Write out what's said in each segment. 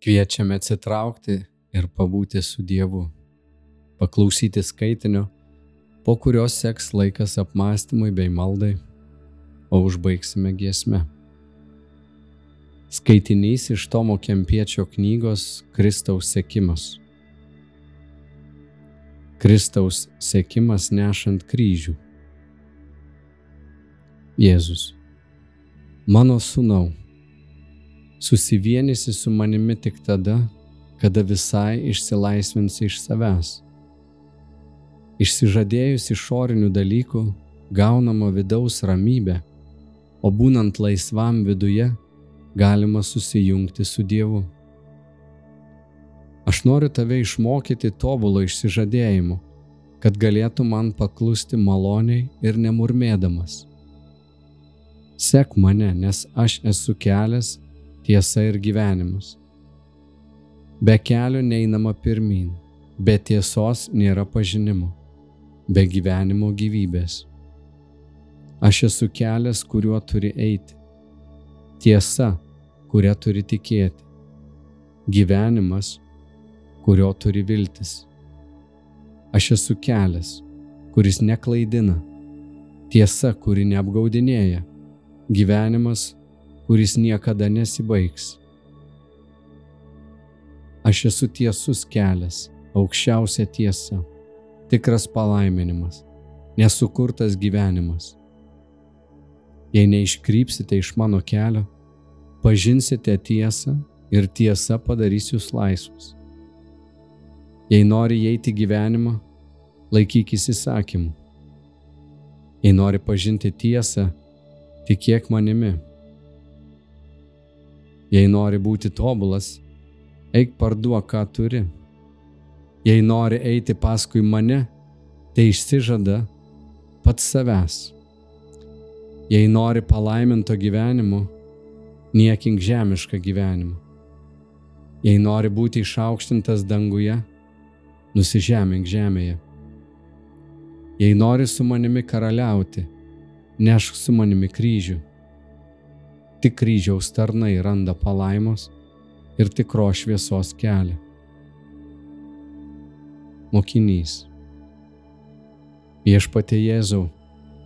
Kviečiame atsitraukti ir pabūti su Dievu, paklausyti skaitinio, po kurio seks laikas apmąstymui bei maldai, o užbaigsime giesmę. Skaitinys iš Tomo Kempiečio knygos Kristaus sekimas. Kristaus sekimas nešant kryžių. Jėzus. Mano sūnau, susivienysi su manimi tik tada, kada visai išsilaisvinsi iš savęs. Išsižadėjus išorinių dalykų, gaunama vidaus ramybė, o būnant laisvam viduje, galima susijungti su Dievu. Aš noriu tave išmokyti tobulo išsižadėjimu, kad galėtų man paklusti maloniai ir nemurmėdamas. Sek mane, nes aš esu kelias, tiesa ir gyvenimas. Be kelio neinama pirmin, be tiesos nėra pažinimo, be gyvenimo gyvybės. Aš esu kelias, kuriuo turi eiti tiesa, kurią turi tikėti, gyvenimas, kurio turi viltis. Aš esu kelias, kuris neklaidina, tiesa, kuri neapgaudinėja, gyvenimas, kuris niekada nesibaigs. Aš esu tiesus kelias, aukščiausia tiesa, tikras palaiminimas, nesukurtas gyvenimas Jei neiškrypsite iš mano kelio, pažinsite tiesą ir tiesa padarys jūs laisvus. Jei nori įeiti gyvenimą, laikykis įsakymų. Jei nori pažinti tiesą, tikėk manimi. Jei nori būti tobulas, eik parduok, ką turi. Jei nori eiti paskui mane, tai išsižada pats savęs Jei nori palaiminto gyvenimo, niekink žemišką gyvenimą. Jei nori būti išaukštintas danguje, nusižemink žemėje. Jei nori su manimi karaliauti, nešk su manimi kryžių. Tik kryžiaus tarnai randa palaimos ir tikro šviesos kelią. Mokinys. Viešpatie Jėzau,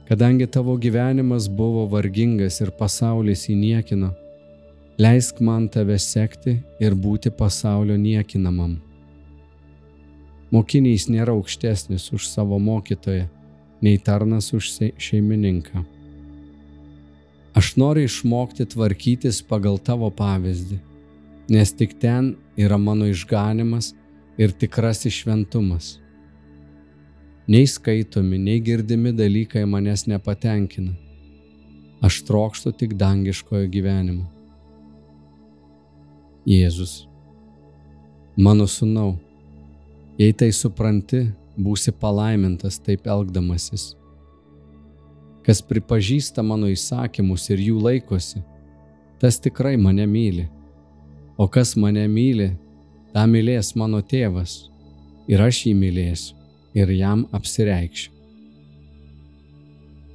Kadangi tavo gyvenimas buvo vargingas ir pasaulis jį niekino, leisk man tave sekti ir būti pasaulio niekinamam. Mokinys nėra aukštesnis už savo mokytoją, nei tarnas už šeimininką. Aš noriu išmokti tvarkytis pagal tavo pavyzdį, nes tik ten yra mano išganimas ir tikrasis šventumas. Nei skaitomi, nei girdimi dalykai manęs nepatenkina. Aš trokštu tik dangiškojo gyvenimo. Jėzus. Mano sunau, jei tai supranti, būsi palaimintas taip elgdamasis. Kas pripažįsta mano įsakymus ir jų laikosi, tas tikrai mane myli. O kas mane myli, tą mylės mano tėvas ir aš jį mylėsiu ir jam apsireikšiu.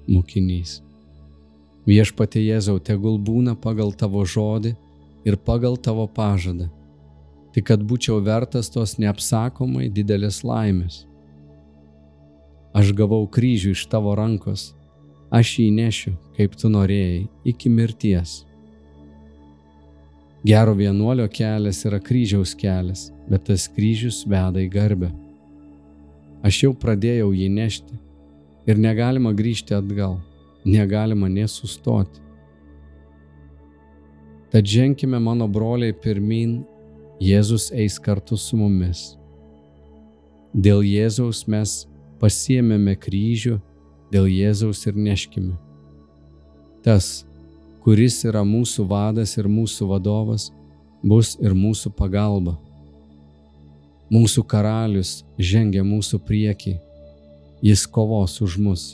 Mokinys. Viešpatie Jėzau, tegul būna pagal tavo žodį ir pagal tavo pažadą, tik kad būčiau vertas tos neapsakomai didelės laimės. Aš gavau kryžių iš tavo rankos, aš jį nešiu, kaip tu norėjai, iki mirties. Gero vienuolio kelias yra kryžiaus kelias, bet tas kryžius veda į garbę. Aš jau pradėjau jį nešti ir negalima grįžti atgal, negalima nesustoti. Tad ženkime mano broliai pirmin, Jėzus eis kartu su mumis. Dėl Jėzaus mes pasiemėme kryžių, dėl Jėzaus ir neškime. Tas, kuris yra mūsų vadas ir mūsų vadovas, bus ir mūsų pagalba. Mūsų karalius žengia mūsų priekį, jis kovos už mus.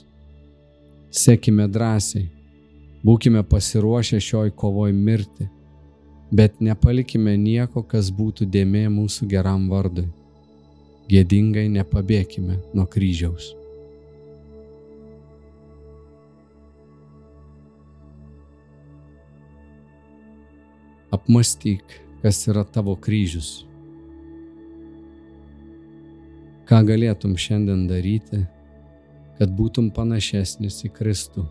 Sekime drąsiai, būkime pasiruošę šioj kovoj mirti, bet nepalikime nieko, kas būtų dėmė mūsų geram vardui. Gėdingai nepabėkime nuo kryžiaus. Apmastyk, kas yra tavo kryžius. Ką galėtum šiandien daryti, kad būtum panašesnis į Kristų.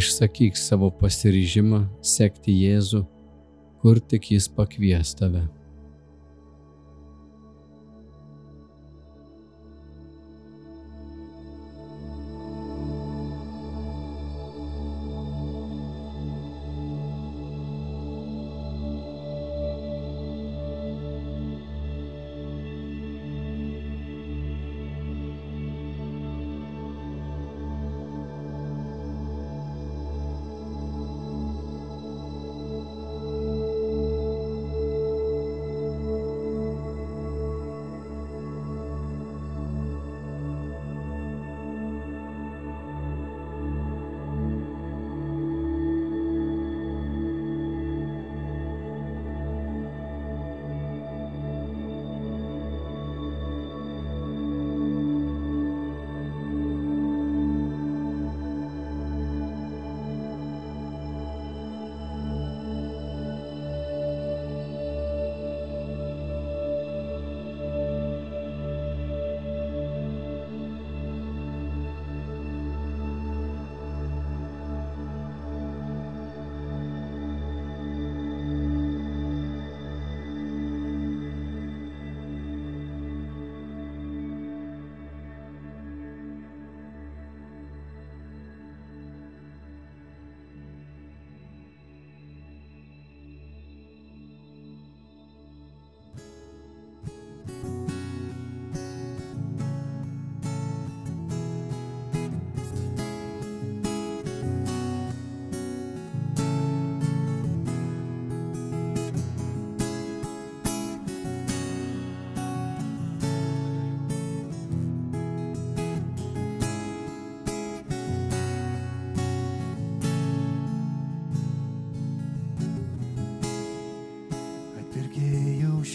Išsakyk savo pasiryžimą sekti Jėzų, kur tik jis pakvies tave.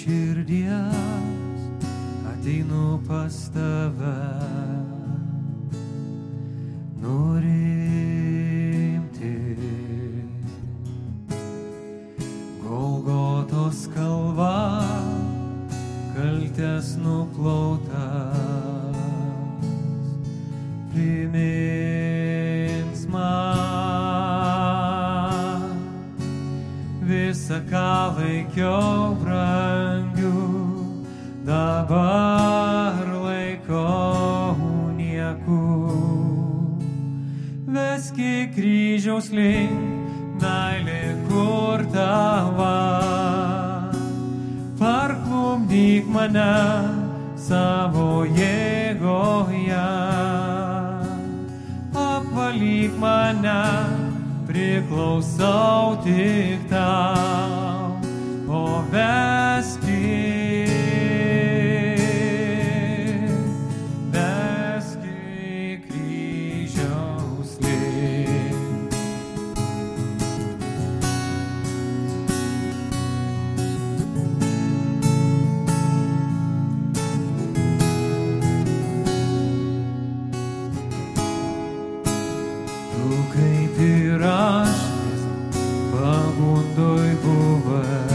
Širdies ateinu pas tave. Nurimti. Golgotos kalva, kaltės nuplautas, primins visą, ką laikiau brangiu, dabar laikau nieku. Veski kryžiaus link, meilė kur tava. Parklumdyk mane savo jėgoje. Apvalyk mane, priklausau tik tau, o vėl. buvai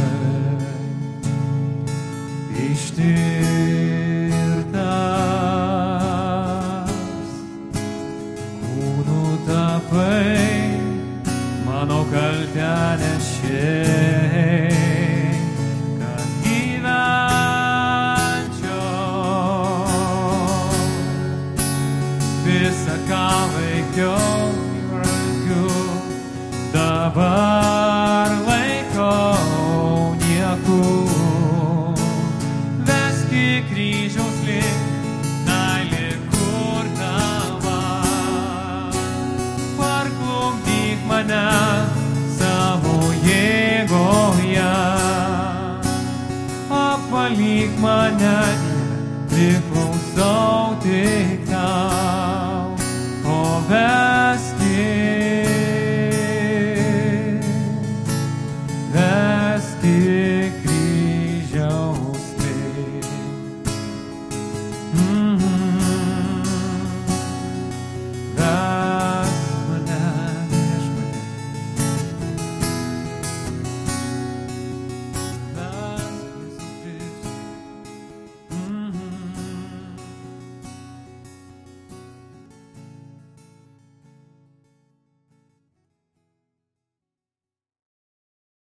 ištirtas, kūnų tapai, mano kaltę nešiai. Visą ką veikiau, rankiu dabar.